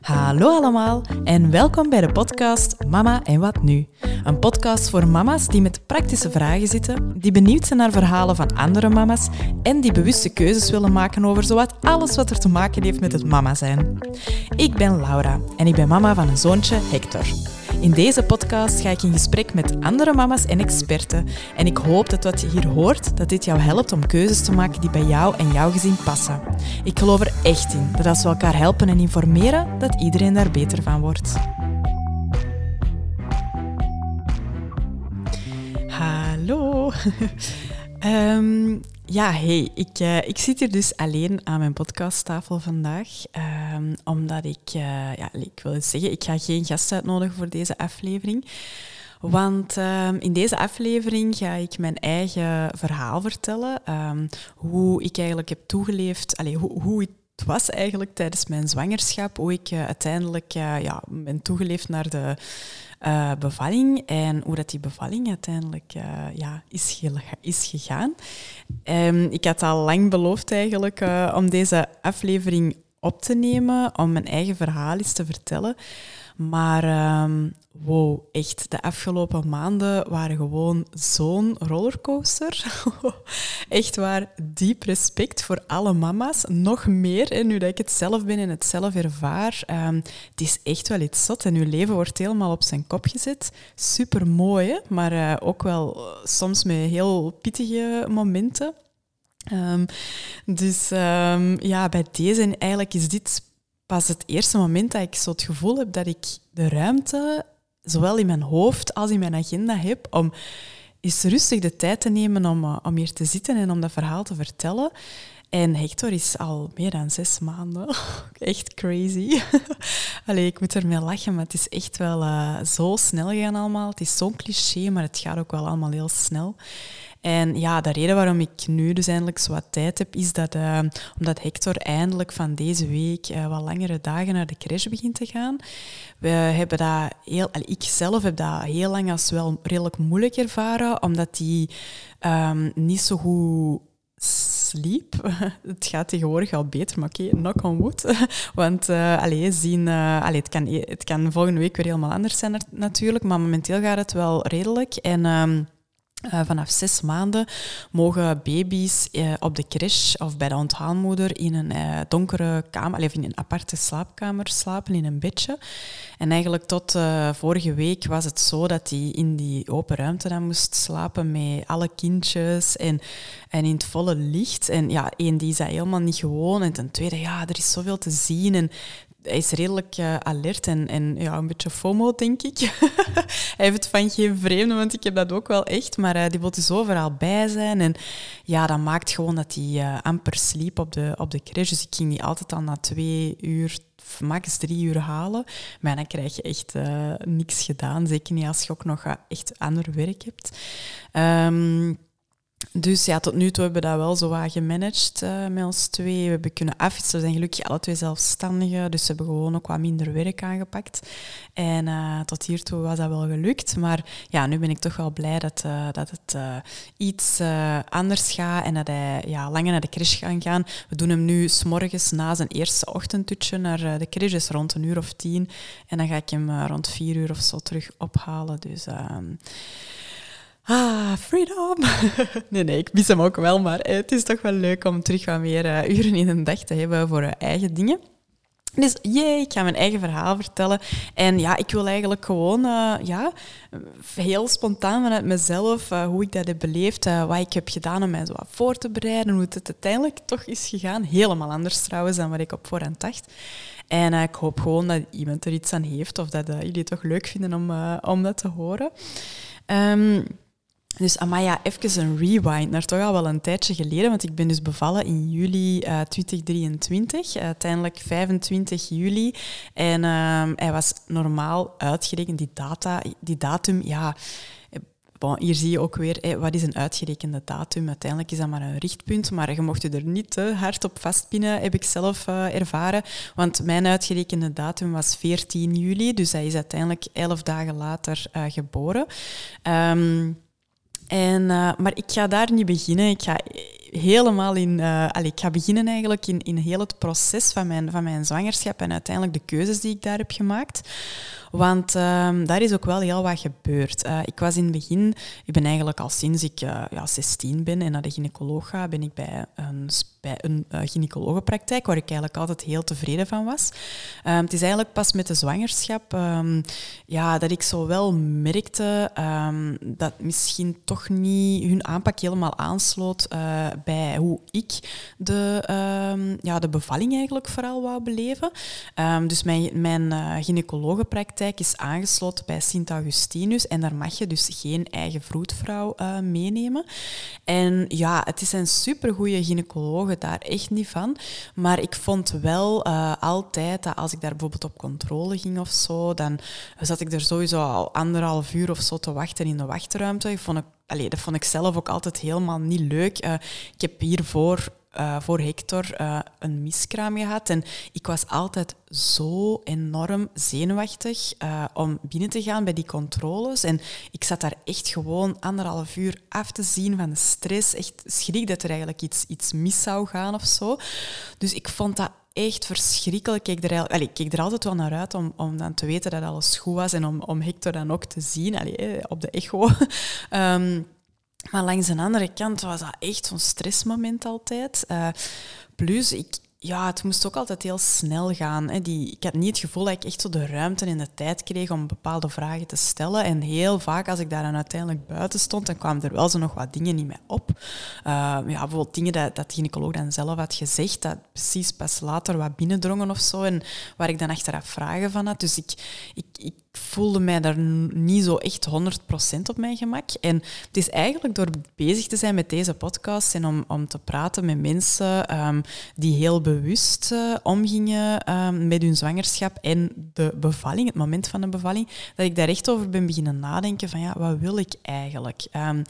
Hallo allemaal en welkom bij de podcast Mama en wat nu? Een podcast voor mama's die met praktische vragen zitten, die benieuwd zijn naar verhalen van andere mama's en die bewuste keuzes willen maken over zowat alles wat er te maken heeft met het mama zijn. Ik ben Laura en ik ben mama van een zoontje Hector. In deze podcast ga ik in gesprek met andere mama's en experten. En ik hoop dat wat je hier hoort, dat dit jou helpt om keuzes te maken die bij jou en jouw gezin passen. Ik geloof er echt in dat als we elkaar helpen en informeren, dat iedereen daar beter van wordt. Hallo. um, Ja, hey, ik, uh, ik zit hier dus alleen aan mijn podcasttafel vandaag. Um, omdat ik, uh, ja, ik wil eens zeggen, ik ga geen gast uitnodigen voor deze aflevering. Want um, in deze aflevering ga ik mijn eigen verhaal vertellen. Um, hoe ik eigenlijk heb toegeleefd, allez, hoe, hoe het was eigenlijk tijdens mijn zwangerschap, hoe ik uh, uiteindelijk ja, ben toegeleefd naar de uh, bevalling en hoe dat die bevalling uiteindelijk uh, ja, is, is gegaan. Um, ik had al lang beloofd eigenlijk uh, om deze aflevering op te nemen, om mijn eigen verhaal eens te vertellen. Maar um, wow, echt, de afgelopen maanden waren gewoon zo'n rollercoaster. echt waar, diep respect voor alle mama's. Nog meer, hè, nu dat ik het zelf ben en het zelf ervaar. Um, het is echt wel iets zot en uw leven wordt helemaal op zijn kop gezet. Super mooi, maar uh, ook wel uh, soms met heel pittige momenten. Um, dus ja, bij deze, eigenlijk is dit pas het eerste moment dat ik zo het gevoel heb dat ik de ruimte, zowel in mijn hoofd als in mijn agenda heb, om eens rustig de tijd te nemen om, uh, om hier te zitten en om dat verhaal te vertellen. En Hector is al meer dan zes maanden. echt crazy. Allee, ik moet ermee lachen, maar het is echt wel uh, zo snel gegaan allemaal. Het is zo'n cliché, maar het gaat ook wel allemaal heel snel. En ja, de reden waarom ik nu dus eindelijk zo wat tijd heb, is dat uh, omdat Hector eindelijk van deze week uh, wat langere dagen naar de crash begint te gaan. We hebben dat heel, ik zelf heb dat heel lang als wel redelijk moeilijk ervaren, omdat hij um, niet zo goed sliep. Het gaat tegenwoordig al beter, maar oké, knock on wood. Want uh, zien, uh, het, kan, het kan volgende week weer helemaal anders zijn natuurlijk, maar momenteel gaat het wel redelijk. En... Um, uh, vanaf zes maanden mogen baby's uh, op de crash of bij de onthaalmoeder in een uh, donkere kamer, of in een aparte slaapkamer slapen, in een bedje. En eigenlijk tot vorige week was het zo dat hij in die open ruimte dan moest slapen met alle kindjes en, en in het volle licht. En ja, één, die is dat helemaal niet gewoon. En ten tweede, ja, er is zoveel te zien. En hij is redelijk uh, alert en, en ja, een beetje FOMO, denk ik. hij heeft het van geen vreemde, want ik heb dat ook wel echt. Maar uh, die wil dus overal bij zijn. En ja, dat maakt gewoon dat hij uh, amper sliep op de, op de crash. Dus ik ging die altijd al na twee uur, max drie uur halen. Maar dan krijg je echt niks gedaan. Zeker niet als je ook nog echt ander werk hebt. Um, dus ja, tot nu toe hebben we dat wel zo wat gemanaged uh, met ons twee. We hebben kunnen afwisselen. We zijn gelukkig alle twee zelfstandigen, dus we hebben gewoon ook wat minder werk aangepakt. En uh, tot hiertoe was dat wel gelukt. Maar ja, nu ben ik toch wel blij dat, uh, dat het iets anders gaat en dat hij ja, langer naar de crash kan gaan. We doen hem nu s'morgens na zijn eerste ochtendtutje naar de crash, dus rond een uur of tien. En dan ga ik hem rond vier uur of zo terug ophalen. Dus ehm, Ah, freedom. nee, nee, ik mis hem ook wel, maar het is toch wel leuk om terug wat meer uh, uren in een dag te hebben voor uh, eigen dingen. Dus jee, ik ga mijn eigen verhaal vertellen. En ja, ik wil eigenlijk gewoon ja, heel spontaan vanuit mezelf, hoe ik dat heb beleefd, wat ik heb gedaan om mij zo wat voor te bereiden, hoe het uiteindelijk toch is gegaan. Helemaal anders trouwens dan wat ik op voorhand dacht. En ik hoop gewoon dat iemand er iets aan heeft of dat jullie het toch leuk vinden om, om dat te horen. Um, dus Amaya, even een rewind naar toch al wel een tijdje geleden, want ik ben dus bevallen in juli uh, eh, 2023, uiteindelijk 25 juli. En uh, hij was normaal uitgerekend, die, data, die datum, ja... Bon, hier zie je ook weer, wat is een uitgerekende datum? Uiteindelijk is dat maar een richtpunt, maar je mocht je er niet te hard op vastpinnen, heb ik zelf ervaren. Want mijn uitgerekende datum was 14 juli, dus hij is uiteindelijk 11 dagen later geboren. Um, en, uh, maar ik ga daar niet beginnen. Ik ga helemaal in... Uh, ik ga beginnen eigenlijk in, in heel het proces van mijn, van mijn zwangerschap en uiteindelijk de keuzes die ik daar heb gemaakt. Want um, daar is ook wel heel wat gebeurd. Uh, ik was in het begin, ik ben eigenlijk al sinds ik uh, ja, 16 ben en naar de gynaecoloog ga, ben ik bij een, bij een uh, gynaecologenpraktijk waar ik eigenlijk altijd heel tevreden van was. Um, het is eigenlijk pas met de zwangerschap um, ja, dat ik zo wel merkte dat misschien toch niet hun aanpak helemaal aansloot bij hoe ik de, ja, de bevalling eigenlijk vooral wou beleven. dus mijn, mijn gynaecologenpraktijk is aangesloten bij Sint Augustinus en daar mag je dus geen eigen vroedvrouw uh, meenemen. En ja, het is een supergoeie gynaecologe, daar echt niet van. Maar ik vond wel uh, altijd dat als ik daar bijvoorbeeld op controle ging of zo, dan zat ik er sowieso al anderhalf uur of zo te wachten in de wachtruimte. Ik vond ik, allee, dat vond ik zelf ook altijd helemaal niet leuk. Uh, ik heb hiervoor uh, voor Hector uh, een miskraam gehad. En ik was altijd zo enorm zenuwachtig uh, om binnen te gaan bij die controles. En ik zat daar echt gewoon anderhalf uur af te zien van de stress. Echt schrik dat er eigenlijk iets, iets mis zou gaan of zo. Dus ik vond dat echt verschrikkelijk. Ik keek er, ik keek er altijd wel naar uit om, om dan te weten dat alles goed was en om, om Hector dan ook te zien allee, op de echo. um, Maar langs de andere kant was dat echt zo'n stressmoment altijd. Uh, plus, ik, ja, het moest ook altijd heel snel gaan. Hè. Die, ik had niet het gevoel dat ik echt zo de ruimte en de tijd kreeg om bepaalde vragen te stellen. En heel vaak, als ik daar dan uiteindelijk buiten stond, dan kwamen er wel zo nog wat dingen niet meer op. Uh, ja, bijvoorbeeld dingen dat, dat de gynaecoloog dan zelf had gezegd, dat precies pas later wat binnendrongen of zo. En waar ik dan achteraf vragen van had. Dus ik, ik, ik voelde mij daar niet zo echt 100% op mijn gemak. En het is eigenlijk door bezig te zijn met deze podcast en om, om te praten met mensen um, die heel bewust uh, omgingen um, met hun zwangerschap en de bevalling, het moment van de bevalling, dat ik daar echt over ben beginnen nadenken van ja, wat wil ik eigenlijk? Um,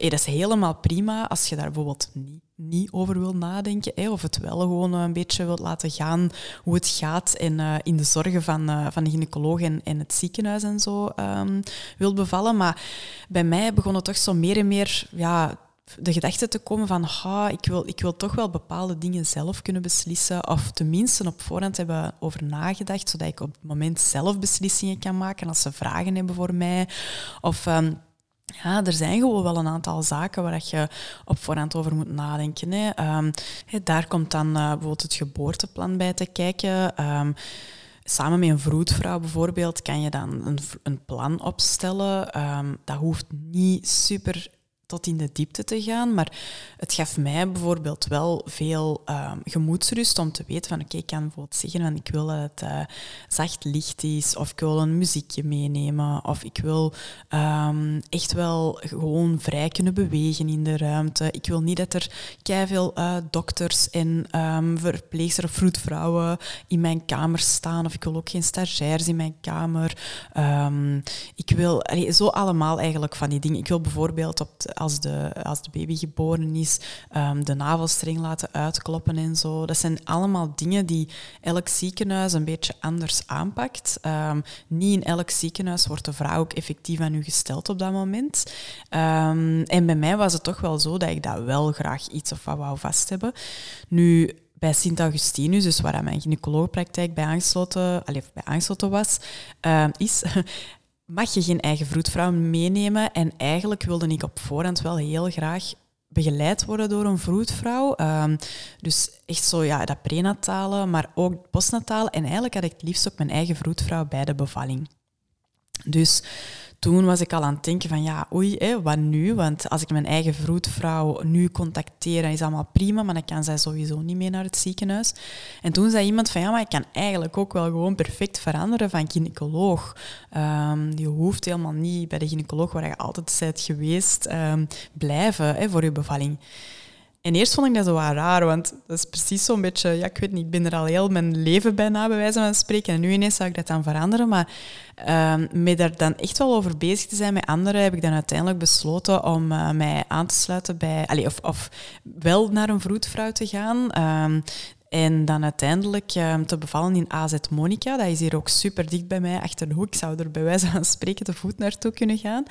hey, dat is helemaal prima als je daar bijvoorbeeld niet, niet over wil nadenken. Of het wel gewoon een beetje wilt laten gaan hoe het gaat en uh, in de zorgen van, uh, van de gynaecoloog en, het ziekenhuis en zo um, wil bevallen. Maar bij mij begon het toch zo meer en meer ja, de gedachte te komen van ik, wil, ik wil toch wel bepaalde dingen zelf kunnen beslissen. Of tenminste op voorhand hebben over nagedacht, zodat ik op het moment zelf beslissingen kan maken als ze vragen hebben voor mij. Of... Um, ja, er zijn gewoon wel een aantal zaken waar je op voorhand over moet nadenken. Hè. Um, daar komt dan uh, bijvoorbeeld het geboorteplan bij te kijken. Um, samen met een vroedvrouw bijvoorbeeld kan je dan een, een plan opstellen. Um, dat hoeft niet super tot in de diepte te gaan. Maar het gaf mij bijvoorbeeld wel veel uh, gemoedsrust om te weten van oké, ik kan bijvoorbeeld zeggen van ik wil dat het uh, zacht licht is of ik wil een muziekje meenemen of ik wil um, echt wel gewoon vrij kunnen bewegen in de ruimte. Ik wil niet dat er veel uh, dokters en um, verpleegsters of vroedvrouwen in mijn kamer staan of ik wil ook geen stagiairs in mijn kamer. Ik wil zo allemaal eigenlijk van die dingen. Ik wil bijvoorbeeld op als de, als de baby geboren is, um, de navelstreng laten uitkloppen en zo. Dat zijn allemaal dingen die elk ziekenhuis een beetje anders aanpakt. Um, niet in elk ziekenhuis wordt de vraag ook effectief aan u gesteld op dat moment. Um, en bij mij was het toch wel zo dat ik dat wel graag iets of wat wou vast hebben. Nu, bij Sint Augustinus, dus waar mijn gynaecoloogpraktijk bij aangesloten, bij aangesloten was, is, mag je geen eigen vroedvrouw meenemen. En eigenlijk wilde ik op voorhand wel heel graag begeleid worden door een vroedvrouw. Um, dus echt zo, ja, dat prenatale, maar ook postnatale. En eigenlijk had ik het liefst ook mijn eigen vroedvrouw bij de bevalling. Dus toen was ik al aan het denken van ja, oei, hè, wat nu? Want als ik mijn eigen vroedvrouw nu contacteer, dan is allemaal prima, maar dan kan zij sowieso niet mee naar het ziekenhuis. En toen zei iemand van ja, maar ik kan eigenlijk ook wel gewoon perfect veranderen van gynaecoloog. Um, je hoeft helemaal niet bij de gynaecoloog waar je altijd bent geweest um, blijven hè, voor je bevalling. En eerst vond ik dat zo wel raar, want dat is precies zo'n beetje, ja, ik weet niet, ik ben er al heel mijn leven bijna bij wijze van spreken. En nu ineens zou ik dat dan veranderen. Maar um, met daar dan echt wel over bezig te zijn met anderen, heb ik dan uiteindelijk besloten om uh, mij aan te sluiten bij, of, of wel naar een vroedvrouw te gaan. Um, En dan uiteindelijk um, te bevallen in AZ Monica. Dat is hier ook super dicht bij mij, achter de hoek. Ik zou er bij wijze van spreken te voet naartoe kunnen gaan.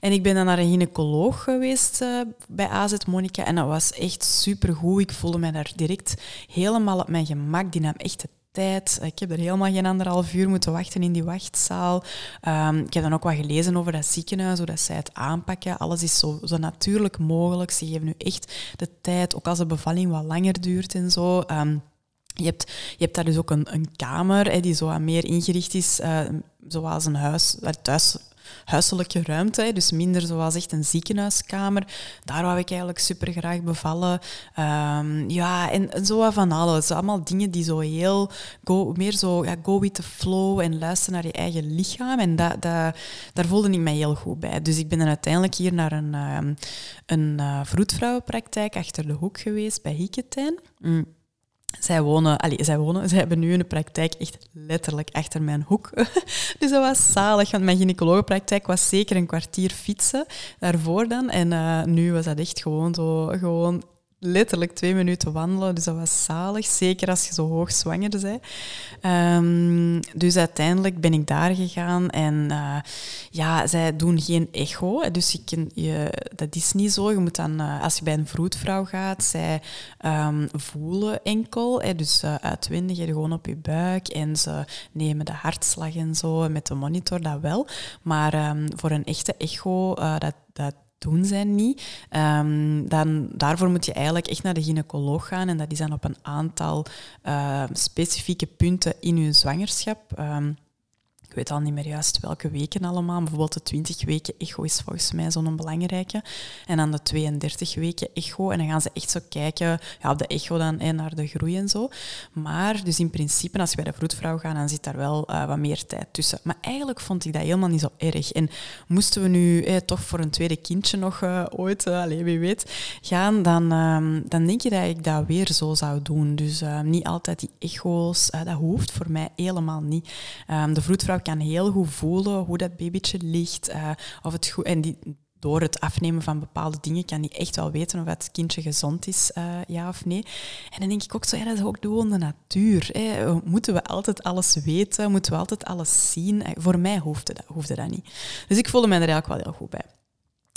En ik ben dan naar een gynaecoloog geweest uh, bij AZ Monica. En dat was echt super goed. Ik voelde me daar direct helemaal op mijn gemak. Die nam echt de Ik heb er helemaal geen anderhalf uur moeten wachten in die wachtzaal. Um, ik heb dan ook wat gelezen over dat ziekenhuis, hoe dat zij het aanpakken. Alles is zo, zo natuurlijk mogelijk. Ze geven nu echt de tijd, ook als de bevalling wat langer duurt en zo. Um, je hebt, je hebt daar dus ook een, een kamer hè, die zo meer ingericht is, uh, zoals een huis, thuis huiselijke ruimte. Dus minder zoals echt een ziekenhuiskamer. Daar wou ik eigenlijk super graag bevallen. Um, ja, en, zo van alles. Allemaal dingen die zo heel... Go, meer zo ja, go with the flow en luisteren naar je eigen lichaam. En daar voelde ik mij heel goed bij. Dus ik ben dan uiteindelijk hier naar een, um, een uh, vroedvrouwenpraktijk achter de hoek geweest bij Hieketijn. Mm. Zij wonen, allez, zij wonen, zij hebben nu een praktijk echt letterlijk achter mijn hoek. dus dat was zalig, want mijn gynaecologenpraktijk was zeker een kwartier fietsen daarvoor dan. En uh, nu was dat echt gewoon zo, gewoon letterlijk twee minuten wandelen. Dus dat was zalig, zeker als je zo hoog zwanger bent. Um, dus uiteindelijk ben ik daar gegaan en uh, ja, zij doen geen echo. Dus je, je, dat is niet zo. Je moet dan, uh, als je bij een vroedvrouw gaat, zij um, voelen enkel. Hè, dus uh, uitwendig, gewoon op je buik en ze nemen de hartslag en zo met de monitor, dat wel. Maar um, voor een echte echo, dat, dat doen zij niet, um, dan, daarvoor moet je eigenlijk echt naar de gynaecoloog gaan. En dat is dan op een aantal uh, specifieke punten in je zwangerschap. Um, ik weet al niet meer juist welke weken allemaal. Bijvoorbeeld de 20 weken echo is volgens mij zo'n belangrijke. En dan de 32 weken echo. En dan gaan ze echt zo kijken ja, op de echo dan en naar de groei en zo. Maar dus in principe, als je bij de vroedvrouw gaat, dan zit daar wel uh, wat meer tijd tussen. Maar eigenlijk vond ik dat helemaal niet zo erg. En moesten we nu eh, toch voor een tweede kindje nog uh, ooit, uh, allez, wie weet, gaan, dan, uh, dan denk je dat ik dat weer zo zou doen. Dus niet altijd die echo's, dat hoeft voor mij helemaal niet. Um, de vroedvrouw kan heel goed voelen hoe dat babytje ligt. Uh, of het goed, en die, door het afnemen van bepaalde dingen kan die echt wel weten of het kindje gezond is, uh, ja of nee. En dan denk ik ook zo, ja, dat is ook gewoon de natuur. Moeten we altijd alles weten? Moeten we altijd alles zien? Eh, voor mij hoefde dat, hoefde dat niet. Dus ik voelde mij er eigenlijk wel heel goed bij.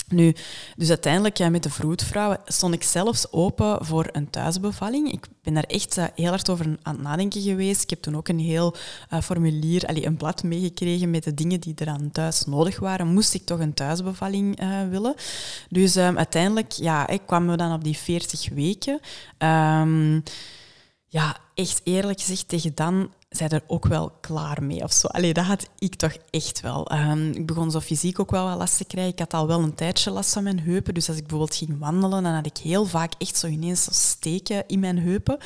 Nu, dus uiteindelijk ja, met de vroedvrouw stond ik zelfs open voor een thuisbevalling. Ik ben daar echt uh, heel hard over aan het nadenken geweest. Ik heb toen ook een heel uh, formulier, allee, een blad meegekregen met de dingen die er aan thuis nodig waren. Moest ik toch een thuisbevalling uh, willen? Dus um, uiteindelijk ja, ik kwam we dan op die 40 weken. Um, ja, echt eerlijk gezegd, tegen dan zij er ook wel klaar mee of zo. Allee, dat had ik toch echt wel. Um, ik begon zo fysiek ook wel wat last te krijgen. Ik had al wel een tijdje last van mijn heupen. Dus als ik bijvoorbeeld ging wandelen, dan had ik heel vaak echt zo ineens zo steken in mijn heupen.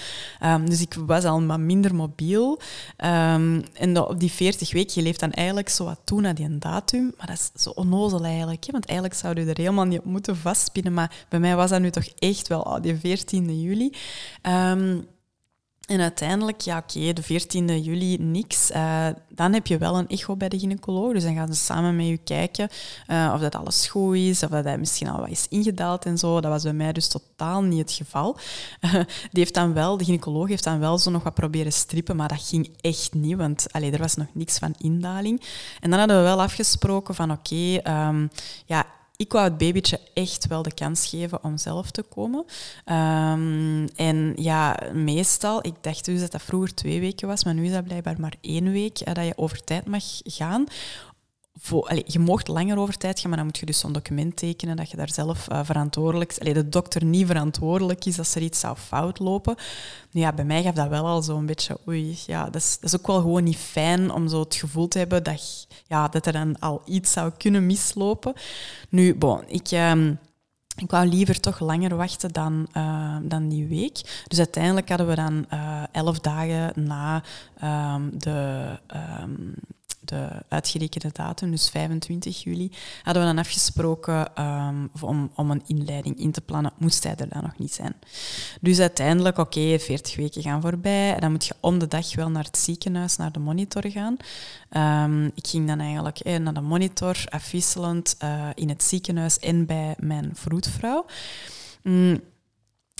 Um, dus ik was al wat minder mobiel. Um, en op die 40 weken, je leeft dan eigenlijk zo wat toe naar die datum. Maar dat is zo onnozel eigenlijk. Hè? Want eigenlijk zou je er helemaal niet op moeten vastpinnen. Maar bij mij was dat nu toch echt wel oh, die 14 juli. En uiteindelijk, ja oké, de 14e juli niks. Uh, dan heb je wel een echo bij de gynaecoloog. Dus dan gaan ze samen met je kijken uh, of dat alles goed is, of dat hij misschien al wat is ingedaald en zo. Dat was bij mij dus totaal niet het geval. Uh, die heeft dan wel, de gynaecoloog heeft dan wel zo nog wat proberen strippen, maar dat ging echt niet, want allee, er was nog niks van indaling. En dan hadden we wel afgesproken van oké, um, ja, ik wou het babytje echt wel de kans geven om zelf te komen. Um, en ja, meestal, ik dacht dus dat dat vroeger twee weken was, maar nu is dat blijkbaar maar één week uh, dat je over tijd mag gaan je mocht langer over tijd gaan, maar dan moet je dus zo'n document tekenen dat je daar zelf uh, verantwoordelijk... Allee, de dokter niet verantwoordelijk is als er iets zou fout lopen. Ja, bij mij gaf dat wel al zo'n beetje... Oei, ja, dat is, ook wel gewoon niet fijn om zo het gevoel te hebben dat, ja, dat er dan al iets zou kunnen mislopen. Nu, bon, ik... Um, ik wou liever toch langer wachten dan, uh, dan die week. Dus uiteindelijk hadden we dan uh, elf dagen na um, de... de uitgerekende datum, dus 25 juli, hadden we dan afgesproken um, om, om een inleiding in te plannen, moest hij er dan nog niet zijn. Dus uiteindelijk, oké, 40 weken gaan voorbij, en dan moet je om de dag wel naar het ziekenhuis, naar de monitor gaan. Um, ik ging dan eigenlijk eh, naar de monitor, afwisselend uh, in het ziekenhuis en bij mijn vroedvrouw. Mm,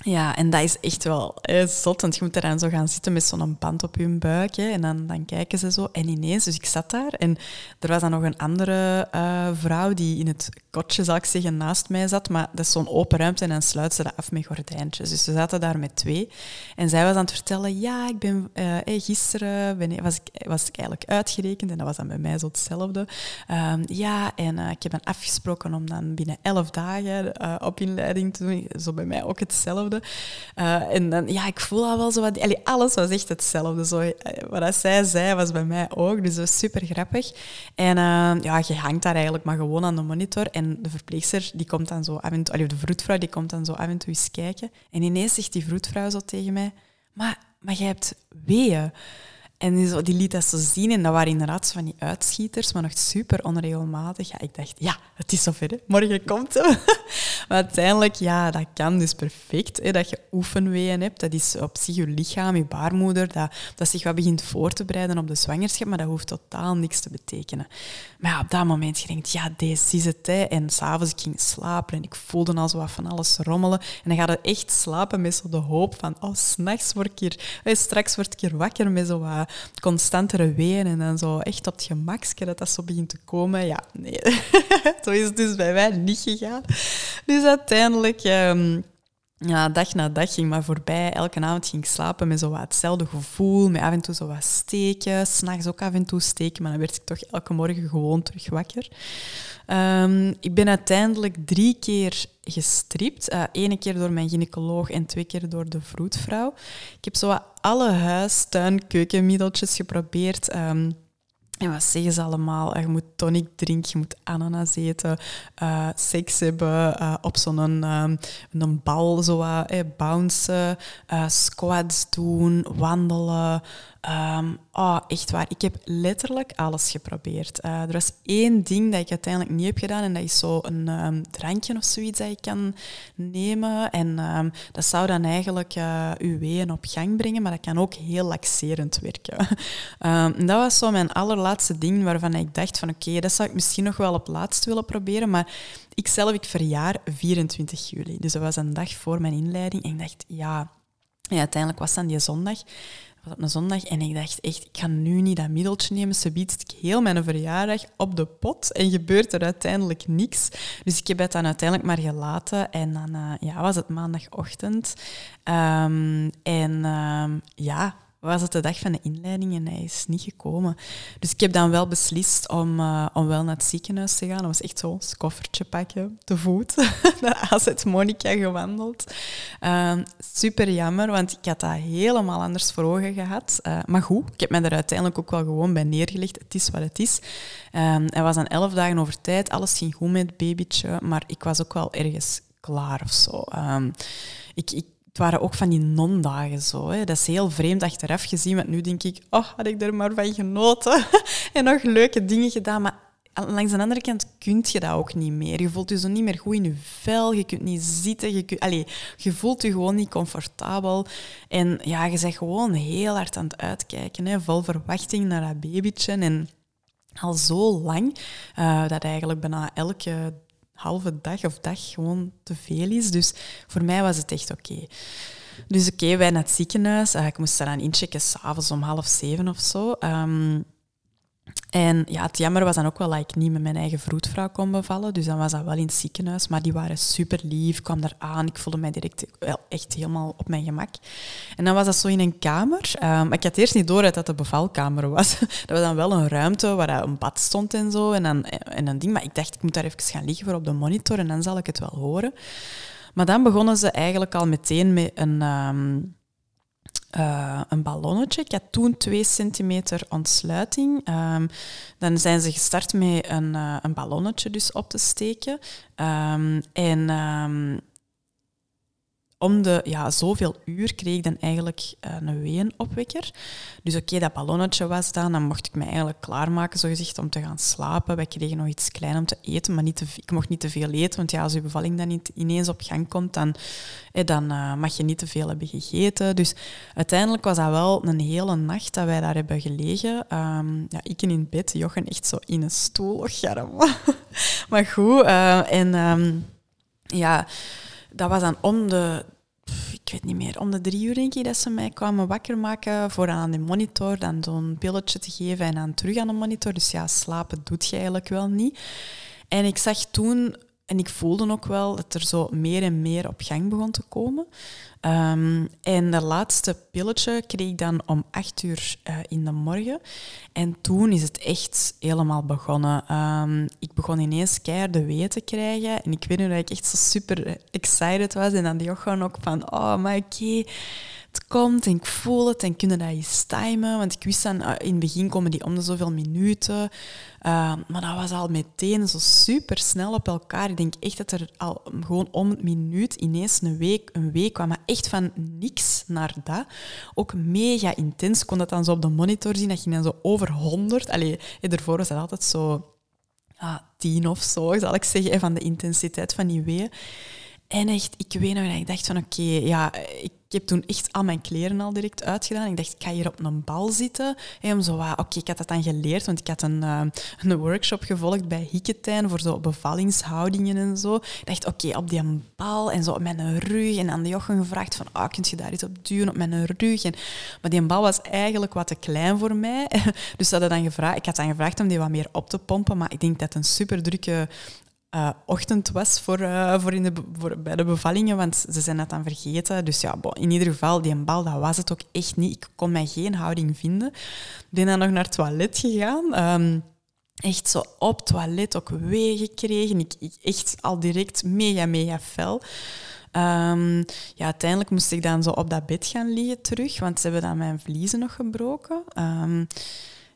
Ja, en dat is echt wel eh, zot, want je moet er dan zo gaan zitten met zo'n band op je buik. Hè, en dan, dan kijken ze zo. En ineens, dus ik zat daar en er was dan nog een andere uh, vrouw die in het kotje, zal ik zeggen, naast mij zat. Maar dat is zo'n open ruimte en dan sluit ze dat af met gordijntjes. Dus we zaten daar met twee. En zij was aan het vertellen, ja, ik ben, uh, gisteren was, ik, was ik eigenlijk uitgerekend en dat was dan bij mij zo hetzelfde. Um, ja, en uh, ik heb dan afgesproken om dan binnen elf dagen op inleiding te doen. Zo bij mij ook hetzelfde. Uh, en dan, ja, ik voel al wel zo wat... Alles was echt hetzelfde. Zo, eh, wat zij zei, was bij mij ook. Dus dat was super grappig. En uh, ja, je hangt daar eigenlijk maar gewoon aan de monitor. En de verpleegster, die komt dan zo af en de vroedvrouw, die komt dan zo af en toe eens kijken. En ineens zegt die vroedvrouw zo tegen mij... Maar, maar jij hebt weeën. En die, zo, die liet dat zo zien en dat waren inderdaad van die uitschieters, maar nog super onregelmatig. Ik dacht, ja, het is zover, hè. morgen komt hem. maar uiteindelijk, ja, dat kan dus perfect, hè, dat je oefenweeën hebt. Dat is op zich je lichaam, je baarmoeder, dat, dat zich wat begint voor te bereiden op de zwangerschap, maar dat hoeft totaal niks te betekenen. Maar ja, op dat moment, je denkt, ja, deze is het. Hè. En s'avonds, ik ging slapen en ik voelde al zo wat van alles rommelen. En dan gaat het echt slapen met zo de hoop van, oh, s'nachts word ik hier, straks word ik hier wakker met zo wat constantere weeën en zo echt op het gemakske dat dat zo begint te komen. Ja, nee. zo is het dus bij mij niet gegaan. Dus uiteindelijk... Um, ja, dag na dag ging maar voorbij. Elke avond ging ik slapen met zo wat hetzelfde gevoel, met af en toe zo wat steken, s'nachts ook af en toe steken, maar dan werd ik toch elke morgen gewoon terug wakker. Um, ik ben uiteindelijk drie keer gestript. Uh, Eén keer door mijn gynaecoloog en twee keer door de vroedvrouw. Ik heb zo alle huis, tuin, keukenmiddeltjes geprobeerd. Um, en wat zeggen ze allemaal? Je moet tonic drinken, je moet ananas eten, uh, seks hebben, uh, op zo'n een bal zo, uh, squats doen, wandelen, Um, oh, echt waar. Ik heb letterlijk alles geprobeerd. Uh, er was één ding dat ik uiteindelijk niet heb gedaan en dat is zo een um, drankje of zoiets dat je kan nemen. En um, dat zou dan eigenlijk uh, uw weeën op gang brengen, maar dat kan ook heel laxerend werken. dat was zo mijn allerlaatste ding waarvan ik dacht van oké, dat zou ik misschien nog wel op laatst willen proberen, maar ik zelf, ik verjaar 24 juli. Dus dat was een dag voor mijn inleiding en ik dacht ja... Ja, uiteindelijk was dan die zondag was op een zondag en ik dacht echt, ik ga nu niet dat middeltje nemen. Ze biedt ik heel mijn verjaardag op de pot en gebeurt er uiteindelijk niks. Dus ik heb het dan uiteindelijk maar gelaten en dan uh, ja, was het maandagochtend. Um, en um, ja, was het de dag van de inleiding en hij is niet gekomen. Dus ik heb dan wel beslist om, uh, om wel naar het ziekenhuis te gaan. Dat was echt zo'n koffertje pakken, te voet, naar AZ Monica gewandeld. Uh, super jammer, want ik had dat helemaal anders voor ogen gehad. Uh, maar goed, ik heb mij er uiteindelijk ook wel gewoon bij neergelegd. Het is wat het is. Ehm, hij was dan elf dagen over tijd. Alles ging goed met het babytje, maar ik was ook wel ergens klaar of zo. Um, ik, ik het waren ook van die non-dagen zo. Hè. Dat is heel vreemd achteraf gezien, want nu denk ik, oh, had ik er maar van genoten en nog leuke dingen gedaan. Maar langs de andere kant kun je dat ook niet meer. Je voelt je zo niet meer goed in je vel, je kunt niet zitten, je, allez, je voelt je gewoon niet comfortabel. En ja, je bent gewoon heel hard aan het uitkijken, hè, vol verwachting naar dat babytje. En al zo lang, uh, dat eigenlijk bijna elke halve dag of dag gewoon te veel is. Dus voor mij was het echt oké. Dus oké, wij naar het ziekenhuis. Uh, ik moest daar aan inchecken s'avonds om half zeven of zo. Um, en ja, het jammer was dan ook wel dat ik niet met mijn eigen vroedvrouw kon bevallen. Dus dan was dat wel in het ziekenhuis. Maar die waren super lief, kwam daar aan. Ik voelde mij direct wel echt helemaal op mijn gemak. En dan was dat zo in een kamer. Um, ik had eerst niet door dat dat de bevalkamer was. dat was dan wel een ruimte waar een bad stond en zo. En, dan, en een ding. Maar ik dacht, ik moet daar even gaan liggen voor op de monitor en dan zal ik het wel horen. Maar dan begonnen ze eigenlijk al meteen met een... Um, uh, een ballonnetje. Ik had toen 2 centimeter ontsluiting. Um, dan zijn ze gestart met een, uh, een ballonnetje dus op te steken. Um, en um, om de ja, zoveel uur kreeg ik dan eigenlijk uh, een weenopwekker. Dus oké, dat ballonnetje was dan. Dan mocht ik me eigenlijk klaarmaken, zogezegd, om te gaan slapen. Wij kregen nog iets klein om te eten, maar niet te, ik mocht niet te veel eten. Want ja, als je bevalling dan niet ineens op gang komt, dan, eh, dan uh, mag je niet te veel hebben gegeten. Dus uiteindelijk was dat wel een hele nacht dat wij daar hebben gelegen. Um, ja, ik in bed, Jochen echt zo in een stoel. Och, maar goed, en um, ja dat was dan om de, ik weet niet meer, om de drie uur denk ik dat ze mij kwamen wakker maken voor aan de monitor, dan zo'n pilletje te geven en dan terug aan de monitor. Dus ja, slapen doet je eigenlijk wel niet. En ik zag toen en ik voelde ook wel dat er zo meer en meer op gang begon te komen. Um, en de laatste pilletje kreeg ik dan om acht uur uh, in de morgen. En toen is het echt helemaal begonnen. Um, ik begon ineens keihard wee te krijgen. En ik weet nu dat ik echt zo super excited was. En dan die gewoon ook van, oh, maar oké... Okay het komt en ik voel het en kunnen dat eens timen. Want ik wist dan, eh, in het begin komen die om de zoveel minuten. Uh, maar dat was al meteen zo super snel op elkaar. Ik denk echt dat er al gewoon om het minuut ineens een week, een week kwam. Maar echt van niks naar dat. Ook mega intens. Ik kon dat dan zo op de monitor zien. Dat ging dan zo over 100. Allee, ervoor was dat altijd zo ah, 10 of zo, zal ik zeggen, van de intensiteit van die weeën. En echt, ik weet nog dat ik dacht van oké, ja, ik ik heb toen echt al mijn kleren al direct uitgedaan. Ik dacht, ik ga hier op een bal zitten. Hey, om zo, oké, ik had dat dan geleerd, want ik had een, uh, een workshop gevolgd bij Hikketijn voor zo bevallingshoudingen en zo. Ik dacht, oké, op die bal en zo op mijn rug. En aan de jochen gevraagd van, oh, kun je daar iets op duwen op mijn rug? En, maar die bal was eigenlijk wat te klein voor mij. dus hadden dan gevraagd, ik had dan gevraagd om die wat meer op te pompen, maar ik denk dat een super drukke uh, was voor, uh, voor, in de, voor bij de bevallingen, want ze zijn dat dan vergeten. Dus ja, in ieder geval, die bal, dat was het ook echt niet. Ik kon mij geen houding vinden. Ben dan nog naar het toilet gegaan. Um, echt zo op toilet ook wee gekregen. Ik, ik, echt al direct mega, mega fel. Um, ja, uiteindelijk moest ik dan zo op dat bed gaan liggen terug, want ze hebben dan mijn vliezen nog gebroken. Um,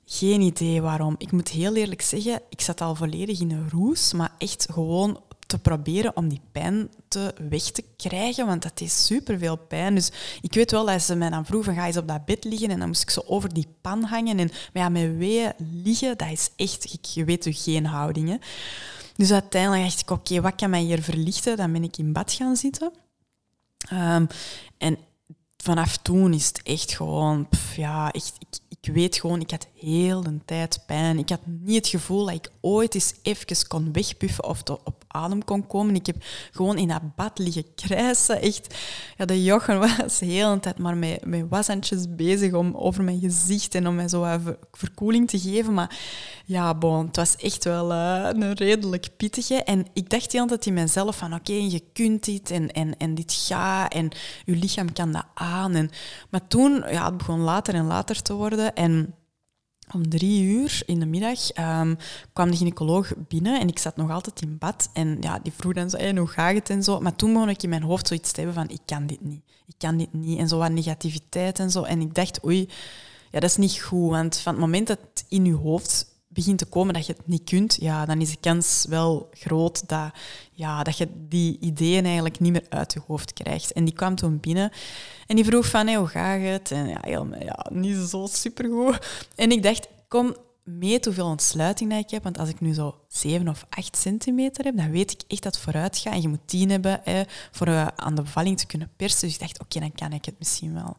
geen idee waarom. Ik moet heel eerlijk zeggen, ik zat al volledig in een roes, maar echt gewoon te proberen om die pijn te weg te krijgen, want dat is superveel pijn. Dus ik weet wel dat ze mij dan vroeg van ga eens op dat bed liggen en dan moest ik zo over die pan hangen. En maar ja, met weeën liggen, dat is echt, je weet toch geen houdingen. Dus uiteindelijk dacht ik, oké, wat kan mij hier verlichten? Dan ben ik in bad gaan zitten. Um, en vanaf toen is het echt gewoon, ja, echt, ik, ik weet gewoon, ik had heel de tijd pijn. Ik had niet het gevoel dat ik ooit eens even kon wegpuffen of op adem kon komen. Ik heb gewoon in dat bad liggen krijsen. Echt, ja, de jochen was de hele tijd maar met, met washandjes bezig om over mijn gezicht en om mij zo even verkoeling te geven. Maar ja, bon, het was echt wel uh, een redelijk pittige. En ik dacht de hele tijd in mezelf van oké, je kunt dit en, en, en dit gaat en je lichaam kan dat aan. En, maar toen, ja, het begon later en later te worden en om drie uur in de middag um, kwam de gynaecoloog binnen en ik zat nog altijd in bad. En ja, die vroeg dan zo, hey, hoe gaat het en zo. Maar toen begon ik in mijn hoofd zoiets te hebben van, ik kan dit niet. Ik kan dit niet. En zo wat negativiteit en zo. En ik dacht, oei, ja, dat is niet goed. Want van het moment dat het in je hoofd begint te komen dat je het niet kunt, ja, dan is de kans wel groot dat, ja, dat je die ideeën eigenlijk niet meer uit je hoofd krijgt. En die kwam toen binnen en die vroeg van, hey, hoe gaat het? En ja, helemaal, ja, niet zo supergoed. En ik dacht, kom, meet hoeveel ontsluiting dat ik heb. Want als ik nu zo 7 of 8 centimeter heb, dan weet ik echt dat het vooruit gaat. En je moet 10 hebben hè, voor uh, aan de bevalling te kunnen persen. Dus ik dacht, oké, dan kan ik het misschien wel.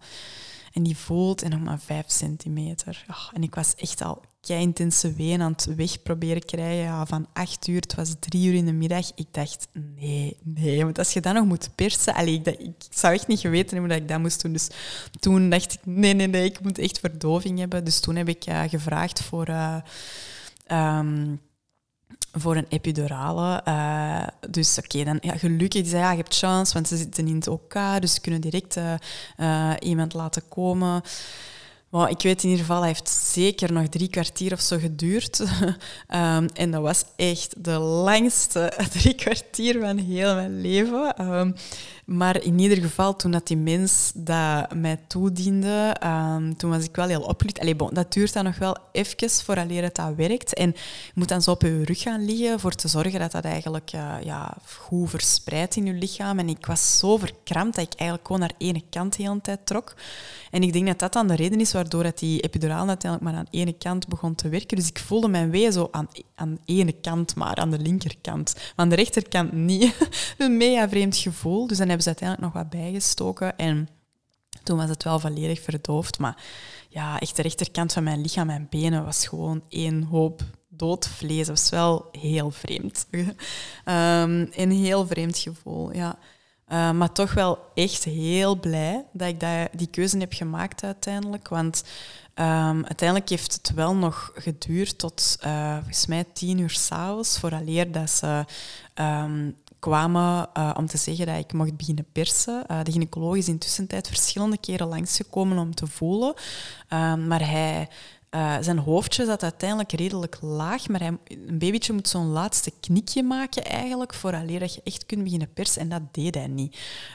En die voelt en nog maar 5 centimeter. En ik was echt al kei intense ween aan het weg proberen krijgen. Ja, van 8 uur, het was 3 uur in de middag. Ik dacht, nee, nee. Want als je dat nog moet persen... Allee, ik, ik zou echt niet geweten hebben dat ik dat moest doen. Dus toen dacht ik, nee, nee, nee, ik moet echt verdoving hebben. Dus toen heb ik uh, gevraagd voor... Uh, um, voor een epidurale. Uh, dus oké, dan ja, gelukkig, die zei ja, je hebt chance, want ze zitten in het OK, dus ze kunnen direct iemand laten komen. Maar ik weet in ieder geval, hij heeft zeker nog drie kwartier of zo geduurd. um, en dat was echt de langste drie kwartier van heel mijn leven. Um, maar in ieder geval, toen dat die mens dat mij toediende, um, toen was ik wel heel opgelucht. Allee, dat duurt dan nog wel even vooraleer het dat werkt. En je moet dan zo op je rug gaan liggen voor te zorgen dat dat eigenlijk uh, ja, goed verspreidt in je lichaam. En ik was zo verkrampt dat ik eigenlijk gewoon naar ene kant de hele tijd trok. En ik denk dat dat dan de reden is waardoor dat die epiduraal uiteindelijk maar aan ene kant begon te werken. Dus ik voelde mijn wee zo aan, aan de ene kant maar, aan de linkerkant. Maar aan de rechterkant niet. een mega vreemd gevoel. Dus dan hebben ze uiteindelijk nog wat bijgestoken. En toen was het wel volledig verdoofd. Maar ja, echt de rechterkant van mijn lichaam, mijn benen, was gewoon één hoop dood vlees. Dat was wel heel vreemd. um, een heel vreemd gevoel, ja. Uh, maar toch wel echt heel blij dat ik dat, die keuze heb gemaakt uiteindelijk. Want um, uiteindelijk heeft het wel nog geduurd tot uh, mij tien uur s'avonds, vooraleer dat ze um, kwamen uh, om te zeggen dat ik mocht beginnen persen. de gynaecoloog is intussen tijd verschillende keren langsgekomen om te voelen. Um, maar hij uh, zijn hoofdje zat uiteindelijk redelijk laag, maar hij, een babytje moet zo'n laatste knikje maken eigenlijk, vooraleer dat je echt kunt beginnen persen. En dat deed hij niet.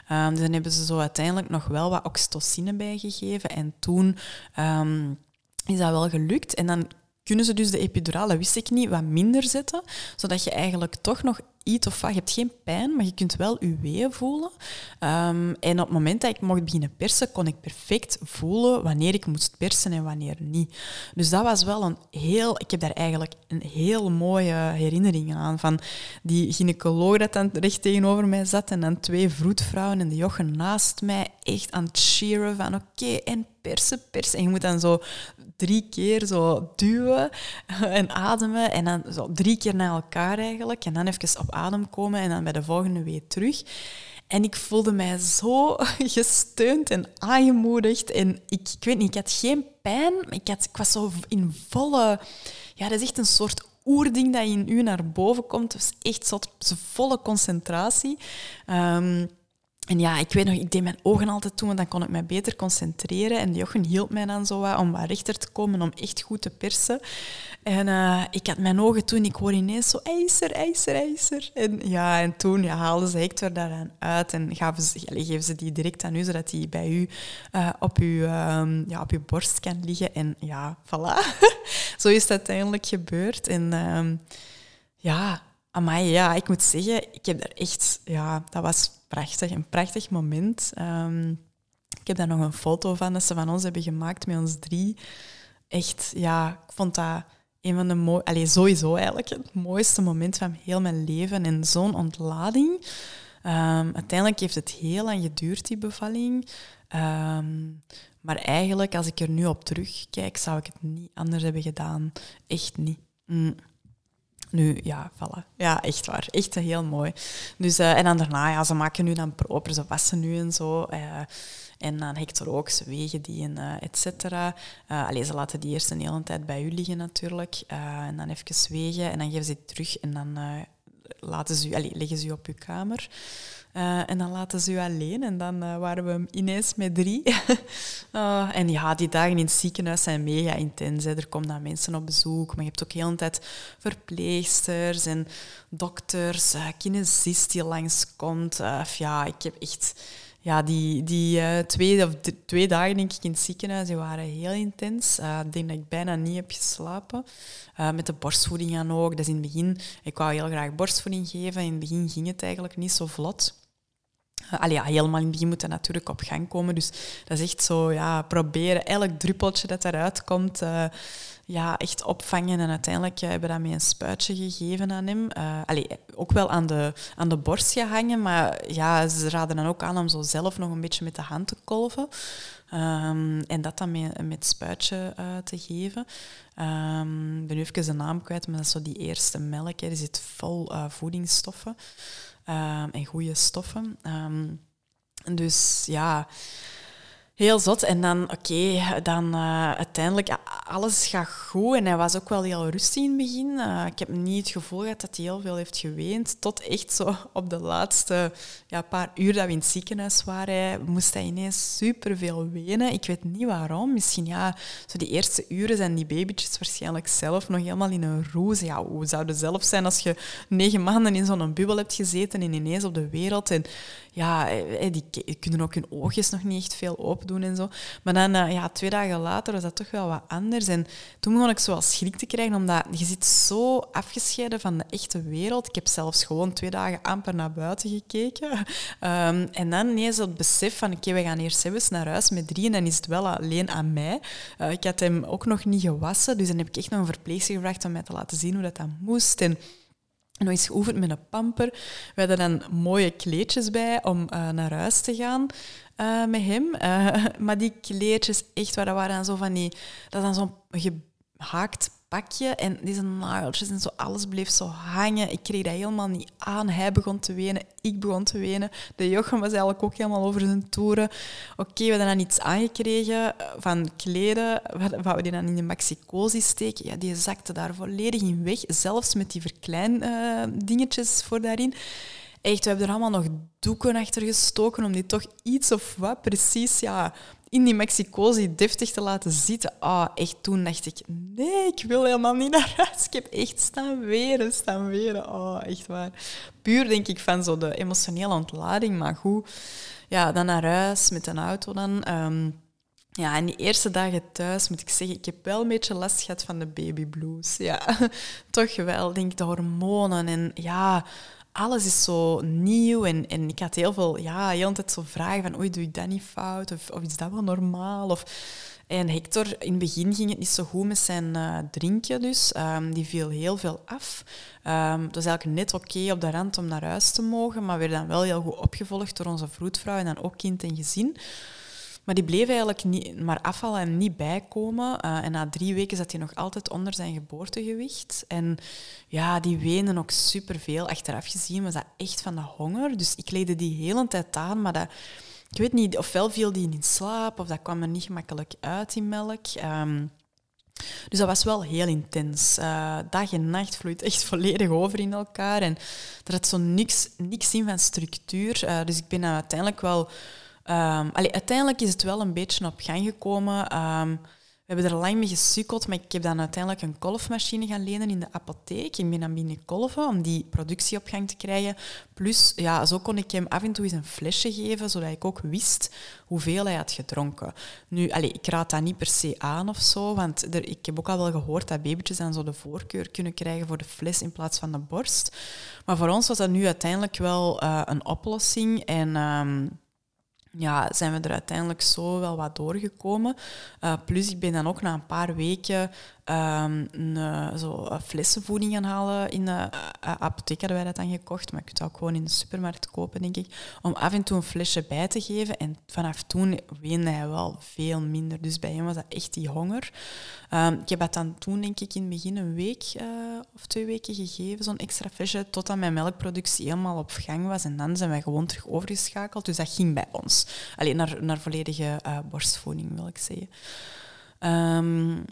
Dus dan hebben ze zo uiteindelijk nog wel wat oxytocine bijgegeven. En toen um, is dat wel gelukt. En dan kunnen ze dus de epiduraal, dat wist ik niet, wat minder zetten, zodat je eigenlijk toch nog iets of wat, je hebt geen pijn, maar je kunt wel je weeën voelen. Um, en op het moment dat ik mocht beginnen persen, kon ik perfect voelen wanneer ik moest persen en wanneer niet. Dus dat was wel een heel, ik heb daar eigenlijk een heel mooie herinnering aan, van die gynaecoloog dat dan recht tegenover mij zat en dan twee vroedvrouwen en de jochen naast mij, echt aan het cheeren van oké, en persen, persen. En je moet dan zo drie keer zo duwen en ademen. En dan zo drie keer naar elkaar eigenlijk. En dan even op adem komen en dan bij de volgende weer terug. En ik voelde mij zo gesteund en aangemoedigd. En ik, weet niet, ik had geen pijn. Ik, had, ik was zo in volle... Ja, dat is echt een soort oerding dat in u naar boven komt. Het was echt zo volle concentratie. Um, en ja, ik weet nog, ik deed mijn ogen altijd toe, want dan kon ik mij beter concentreren. En Jochen hielp mij dan zo wat om wat rechter te komen, om echt goed te persen. En uh, ik had mijn ogen toen, ik hoor ineens zo ijzer, ijzer, ijzer. En ja, en toen ja, haalden ze Hector daaraan uit en gaven ze, geven ze die direct aan u, zodat die bij u uh, op, uw, um, ja, op uw borst kan liggen. En ja, voilà. zo is het uiteindelijk gebeurd. En um, ja, amai, ja, ik moet zeggen, ik heb daar echt, ja, dat was prachtig, een prachtig moment. Um, ik heb daar nog een foto van dat ze van ons hebben gemaakt met ons drie. Echt, ja, ik vond dat een van de mooiste, sowieso eigenlijk het mooiste moment van heel mijn leven en zo'n ontlading. Um, uiteindelijk heeft het heel lang geduurd, die bevalling. Um, maar eigenlijk, als ik er nu op terugkijk, zou ik het niet anders hebben gedaan. Echt niet. Mm. Nu, ja, voilà. Ja, echt waar. Echt heel mooi. Dus, uh, en dan daarna, ja, ze maken nu dan proper, ze wassen nu en zo. Uh, en dan Hector ook, ze wegen die en uh, et cetera. Uh, ze laten die eerst een hele tijd bij u liggen natuurlijk. en dan even wegen en dan geven ze terug en dan laten ze u, allee, leggen ze u op uw kamer. Uh, en dan laten ze u alleen en dan uh, waren we ineens met drie. uh, en ja, die dagen in het ziekenhuis zijn mega intens. Er komen dan mensen op bezoek, maar je hebt ook heel de tijd verpleegsters en dokters, kinesist die langskomt. ja, ik heb echt ja, die, die uh, twee, of twee dagen denk ik in het ziekenhuis waren heel intens. Uh, ik denk dat ik bijna niet heb geslapen. Uh, met de borstvoeding dan ook. Is in het begin, ik wou heel graag borstvoeding geven. In het begin ging het eigenlijk niet zo vlot. Allee, ja, helemaal in begin moet dat natuurlijk op gang komen. Dus dat is echt zo, ja, proberen elk druppeltje dat eruit komt ja, echt opvangen. En uiteindelijk hebben we dat met een spuitje gegeven aan hem. Uh, allee, ook wel aan de, aan de borst gehangen, maar ja, ze raden dan ook aan om zo zelf nog een beetje met de hand te kolven. Um, en dat dan met, met spuitje uh, te geven. Um, ik ben nu even de naam kwijt, maar dat is zo die eerste melk. Hè. Die zit vol uh, voedingsstoffen um, en goede stoffen. dus ja heel zot. En dan, oké, dan uh, uiteindelijk, alles gaat goed. En hij was ook wel heel rustig in het begin. Uh, ik heb niet het gevoel gehad dat hij heel veel heeft geweend. Tot echt zo op de laatste ja, paar uur dat we in het ziekenhuis waren, moest hij ineens superveel wenen. Ik weet niet waarom. Misschien, ja, zo die eerste uren zijn die babytjes waarschijnlijk zelf nog helemaal in een roes. Ja, hoe zou zelf zijn als je negen maanden in zo'n bubbel hebt gezeten en ineens op de wereld... En ja, eh, die kunnen ook hun oogjes nog niet echt veel en zo. Maar dan, eh, ja, twee dagen later was dat toch wel wat anders. En toen begon ik zo wel schrik te krijgen, omdat je zit zo afgescheiden van de echte wereld. Ik heb zelfs gewoon twee dagen amper naar buiten gekeken. Um, en dan ineens het besef van, oké, we gaan eerst eens naar huis met drie en dan is het wel alleen aan mij. Uh, ik had hem ook nog niet gewassen, dus dan heb ik echt nog een verpleegster gevraagd om mij te laten zien hoe dat, dat moest. En nog eens geoefend met een pamper. We hadden dan mooie kleedjes bij om uh, naar huis te gaan uh, met hem. Uh, maar die kleedjes, echt waar, dat waren dan zo van die... Dat dan zo'n gehaakt pakje en deze nageltjes en zo, alles bleef zo hangen. Ik kreeg dat helemaal niet aan. Hij begon te wenen, ik begon te wenen. De Jochem was eigenlijk ook helemaal over zijn toeren. Oké, we hadden dan iets aangekregen van kleden, wat we die dan in de maxicosi steken. Ja, die zakte daar volledig in weg, zelfs met die verklein uh, dingetjes voor daarin. Echt, we hebben er allemaal nog doeken achter gestoken om die toch iets of wat precies ja, in die Mexicosi deftig te laten zitten. Ah, echt, toen dacht ik, nee, ik wil helemaal niet naar huis. Ik heb echt staan weren, staan weren. Oh, echt waar. Puur denk ik van zo de emotionele ontlading, maar goed. Ja, dan naar huis met een auto dan. Ehm, ja, en die eerste dagen thuis moet ik zeggen, ik heb wel een beetje last gehad van de baby blues. Ja, toch wel, denk de hormonen en ja, alles is zo nieuw. En, en ik had heel veel, ja, heel zo vragen van, oei, doe ik dat niet fout? Of, of is dat wel normaal? Of, en Hector, in het begin ging het niet zo goed met zijn uh, drinken dus. Um, die viel heel veel af. Um, het was eigenlijk net oké op de rand om naar huis te mogen, maar werd dan wel heel goed opgevolgd door onze vroedvrouw en dan ook kind en gezin. Maar die bleef eigenlijk niet, maar afvallen en niet bijkomen. Uh, en na drie weken zat hij nog altijd onder zijn geboortegewicht. En ja, die weende ook superveel. Achteraf gezien was dat echt van de honger. Dus ik leidde die hele tijd aan, maar dat... Ik weet niet, ofwel viel die in slaap, of dat kwam er niet gemakkelijk uit, die melk. Um, dus dat was wel heel intens. Uh, dag en nacht vloeit echt volledig over in elkaar. En er had zo niks, niks in van structuur. Uh, dus ik ben uiteindelijk wel Um, uiteindelijk is het wel een beetje op gang gekomen. Um, we hebben er lang mee gesukkeld, maar ik heb dan uiteindelijk een kolfmachine gaan lenen in de apotheek. Ik ben dan kolven om die productie op gang te krijgen. Plus, ja, zo kon ik hem af en toe eens een flesje geven, zodat ik ook wist hoeveel hij had gedronken. Nu, ik raad dat niet per se aan of zo, want er, ik heb ook al wel gehoord dat babytjes dan zo de voorkeur kunnen krijgen voor de fles in plaats van de borst. Maar voor ons was dat nu uiteindelijk wel uh, een oplossing. En... Um, ja, zijn we er uiteindelijk zo wel wat doorgekomen. Uh, plus, ik ben dan ook na een paar weken um, een, eh, zo uh, flessenvoeding gaan halen. In de uh, apotheek hadden wij dat dan gekocht, maar je kunt het ook gewoon in de supermarkt kopen, denk ik. Om af en toe een flesje bij te geven. En vanaf toen weende hij wel veel minder. Dus bij hem was dat echt die honger. Um, ik heb dat dan toen, denk ik, in het begin een week of twee weken gegeven, zo'n extra flesje, totdat mijn melkproductie helemaal op gang was. En dan zijn wij gewoon terug overgeschakeld. Dus dat ging bij ons. Alleen naar, naar volledige borstvoeding, wil ik zeggen. Um,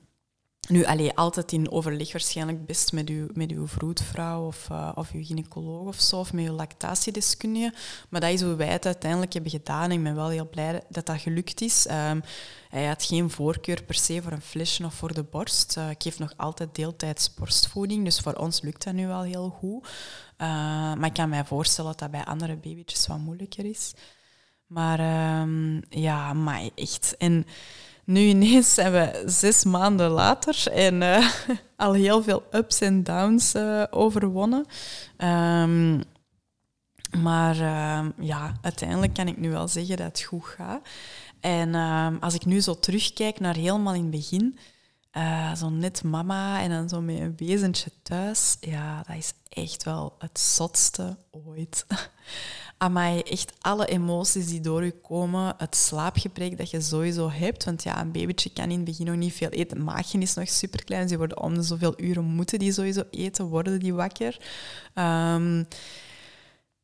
nu, allee, altijd in overleg waarschijnlijk best met uw, met uw vroedvrouw of, uh, of uw gynaecoloog of zo, of met uw lactatiedeskundige. Maar dat is hoe wij het uiteindelijk hebben gedaan. Ik ben wel heel blij dat dat gelukt is. Um, hij had geen voorkeur per se voor een flesje of voor de borst. Uh, ik geef nog altijd deeltijds borstvoeding, dus voor ons lukt dat nu wel heel goed. Uh, maar ik kan mij voorstellen dat dat bij andere babytjes wat moeilijker is. Maar um, ja, maar echt... En, nu ineens zijn we zes maanden later en uh, al heel veel ups en downs uh, overwonnen. Um, maar uh, ja, uiteindelijk kan ik nu wel zeggen dat het goed gaat. En ehm, als ik nu zo terugkijk naar helemaal in het begin, uh, zo net mama en dan zo met een wezentje thuis, ja, dat is echt wel het zotste ooit. Amai, echt alle emoties die door je komen, het slaapgebrek dat je sowieso hebt. Want ja, een babytje kan in het begin nog niet veel eten. Het maagje is nog super klein. Ze worden om de zoveel uren moeten die sowieso eten, worden die wakker. Um,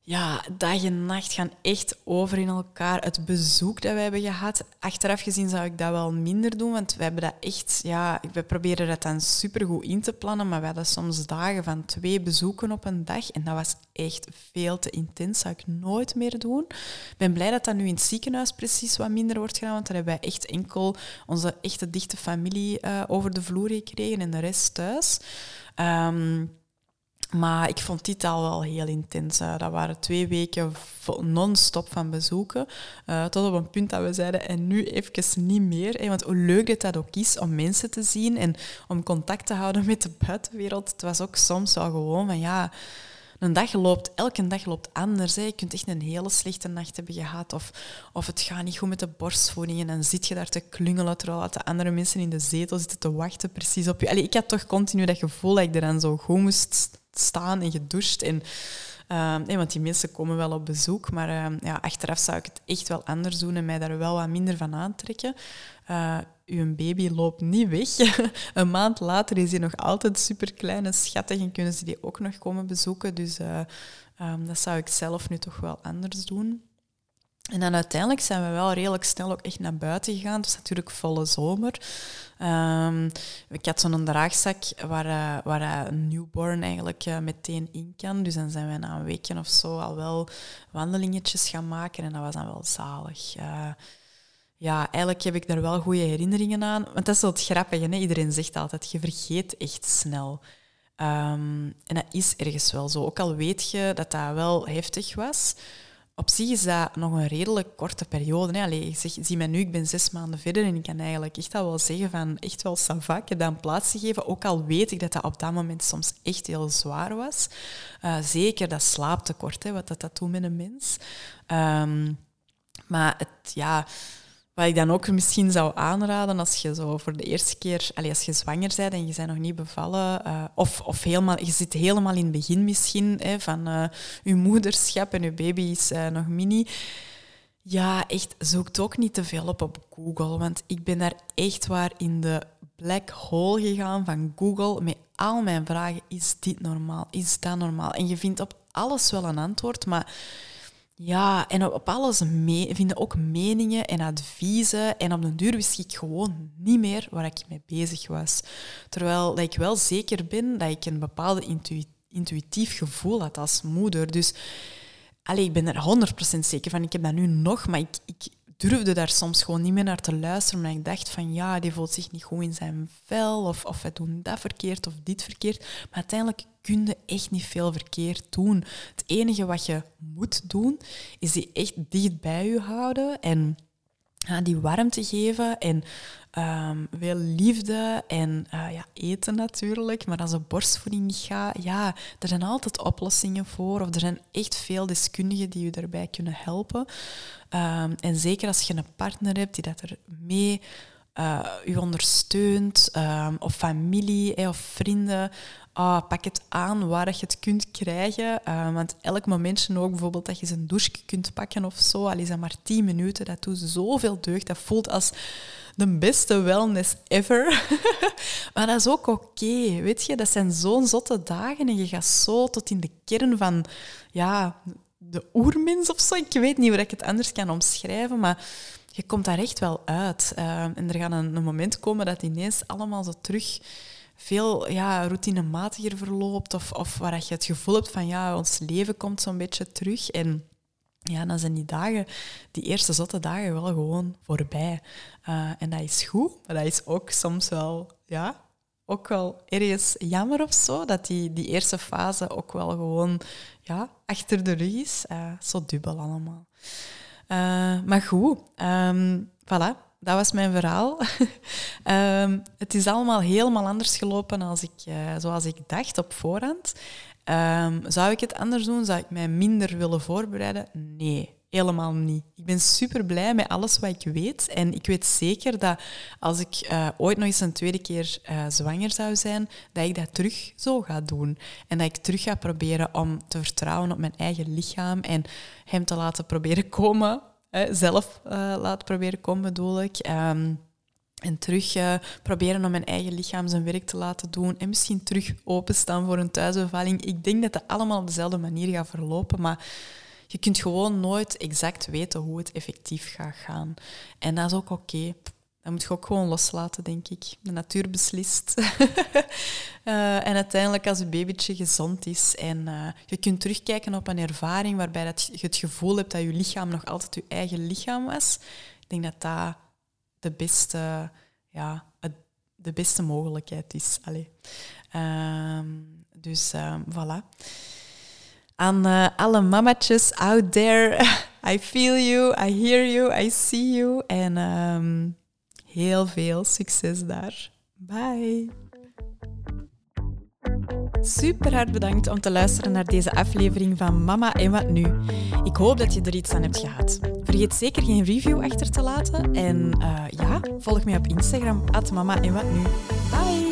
ja, dag en nacht gaan echt over in elkaar. Het bezoek dat we hebben gehad, achteraf gezien zou ik dat wel minder doen, want we hebben dat echt, ja, we proberen dat dan supergoed in te plannen, maar we hadden soms dagen van twee bezoeken op een dag en dat was echt veel te intens, zou ik nooit meer doen. Ik ben blij dat dat nu in het ziekenhuis precies wat minder wordt gedaan, want daar hebben wij echt enkel onze echte dichte familie uh, over de vloer gekregen en de rest thuis. Um, maar ik vond dit al wel heel intens. Dat waren twee weken non-stop van bezoeken. Uh, tot op een punt dat we zeiden, en nu even niet meer. Want hoe leuk het dat ook is om mensen te zien en om contact te houden met de buitenwereld. Het was ook soms wel gewoon van, ja, een dag loopt, elke dag loopt anders. Je kunt echt een hele slechte nacht hebben gehad. Of, of het gaat niet goed met de borstvoeding. En dan zit je daar te klungelen terwijl de andere mensen in de zetel zitten te wachten precies op je. Allee, ik had toch continu dat gevoel dat ik er dan zo goed moest staan en gedoucht. En nee, want die mensen komen wel op bezoek, maar ja, achteraf zou ik het echt wel anders doen en mij daar wel wat minder van aantrekken. Uh, uw baby loopt niet weg. een maand later is hij nog altijd super klein en schattig en kunnen ze die ook nog komen bezoeken. Dus uh, um, dat zou ik zelf nu toch wel anders doen. En dan uiteindelijk zijn we wel redelijk snel ook echt naar buiten gegaan. Het was natuurlijk volle zomer. Um, ik had zo'n draagzak waar, uh, waar een newborn eigenlijk uh, meteen in kan. Dus dan zijn we na een weekje of zo al wel wandelingetjes gaan maken. En dat was dan wel zalig. Ja, eigenlijk heb ik daar wel goede herinneringen aan. Want dat is wel het grappige. Hè? Iedereen zegt altijd, je vergeet echt snel. Um, en dat is ergens wel zo. Ook al weet je dat dat wel heftig was, op zich is dat nog een redelijk korte periode. Hè. Allee, ik zeg, zie mij nu, ik ben zes maanden verder en ik kan eigenlijk echt al wel zeggen van echt wel sava, ik heb een. Ook al weet ik dat dat op dat moment soms echt heel zwaar was. Uh, zeker dat slaaptekort, hè, wat dat, dat doet met een mens. Um, maar het, ja wat ik dan ook misschien zou aanraden als je zo voor de eerste keer, als je zwanger bent en je bent nog niet bevallen, uh, of, of helemaal, je zit helemaal in het begin misschien hè, van uh, je moederschap en je baby is uh, nog mini. Ja, echt, zoek ook niet te veel op op Google, want ik ben daar echt waar in de black hole gegaan van Google met al mijn vragen. Is dit normaal? Is dat normaal? En je vindt op alles wel een antwoord, maar ja, en op alles vinden ook meningen en adviezen. En op den duur wist ik gewoon niet meer waar ik mee bezig was. Terwijl dat ik wel zeker ben dat ik een bepaalde intuïtief gevoel had als moeder. Dus allee, ik ben er 100% zeker van. Ik heb dat nu nog, maar ik, ik durfde daar soms gewoon niet meer naar te luisteren. Maar ik dacht van ja, die voelt zich niet goed in zijn vel. Of, of we doen dat verkeerd of dit verkeerd. Maar uiteindelijk kun je echt niet veel verkeerd doen. Het enige wat je moet doen, is die echt dicht bij je houden en ja, die warmte geven en um, veel liefde en uh, ja, eten natuurlijk. Maar als de borstvoeding niet gaat, ja, er zijn altijd oplossingen voor. Of er zijn echt veel deskundigen die je daarbij kunnen helpen. Um, en zeker als je een partner hebt die dat er mee uh, u ondersteunt, um, of familie of vrienden, ah, pak het aan waar je het kunt krijgen. Uh, want elk momentje ook, bijvoorbeeld dat je een douche kunt pakken of zo, al is dat maar tien minuten, dat doet zoveel deugd. Dat voelt als de beste wellness ever. maar dat is ook oké, weet je. Dat zijn zo'n zotte dagen en je gaat zo tot in de kern van ja, de oermens of zo. Ik weet niet hoe ik het anders kan omschrijven, maar je komt daar echt wel uit. Uh, en er gaat een, moment komen dat ineens allemaal zo terug veel ja, routinematiger verloopt. Of, of waar je het gevoel hebt van ja, ons leven komt zo'n beetje terug. En ja, dan zijn die dagen, die eerste zotte dagen, wel gewoon voorbij. Uh, en dat is goed, maar dat is ook soms wel, ja, ook wel ergens jammer of zo, dat die, die eerste fase ook wel gewoon ja, achter de rug is. Uh, zo dubbel allemaal. Uh, maar goed, um, voilà, dat was mijn verhaal. um, het is allemaal helemaal anders gelopen als ik, uh, zoals ik dacht op voorhand. Um, zou ik het anders doen? Zou ik mij minder willen voorbereiden? Nee, helemaal niet. Ik ben super blij met alles wat ik weet. En ik weet zeker dat als ik uh, ooit nog eens een tweede keer uh, zwanger zou zijn, dat ik dat terug zo ga doen. En dat ik terug ga proberen om te vertrouwen op mijn eigen lichaam en hem te laten proberen komen zelf uh, laat proberen komen, bedoel ik. Um, en terug uh, proberen om mijn eigen lichaam zijn werk te laten doen. En misschien terug openstaan voor een thuisbevalling. Ik denk dat dat allemaal op dezelfde manier gaat verlopen. Maar je kunt gewoon nooit exact weten hoe het effectief gaat gaan. En dat is ook oké. Dat moet je ook gewoon loslaten, denk ik. De natuur beslist. uh, en uiteindelijk als je babytje gezond is en uh, je kunt terugkijken op een ervaring waarbij dat je het gevoel hebt dat je lichaam nog altijd je eigen lichaam was, ik denk dat dat de beste, ja, de beste mogelijkheid is. Allee. Uh, dus uh, voilà. Aan uh, alle mamatjes out there, I feel you, I hear you, I see you. En um, heel veel succes daar. Bye. Super hard bedankt om te luisteren naar deze aflevering van Mama en wat nu. Ik hoop dat je er iets aan hebt gehad. Vergeet zeker geen review achter te laten en uh, ja, volg mij op Instagram mama en wat nu. Bye.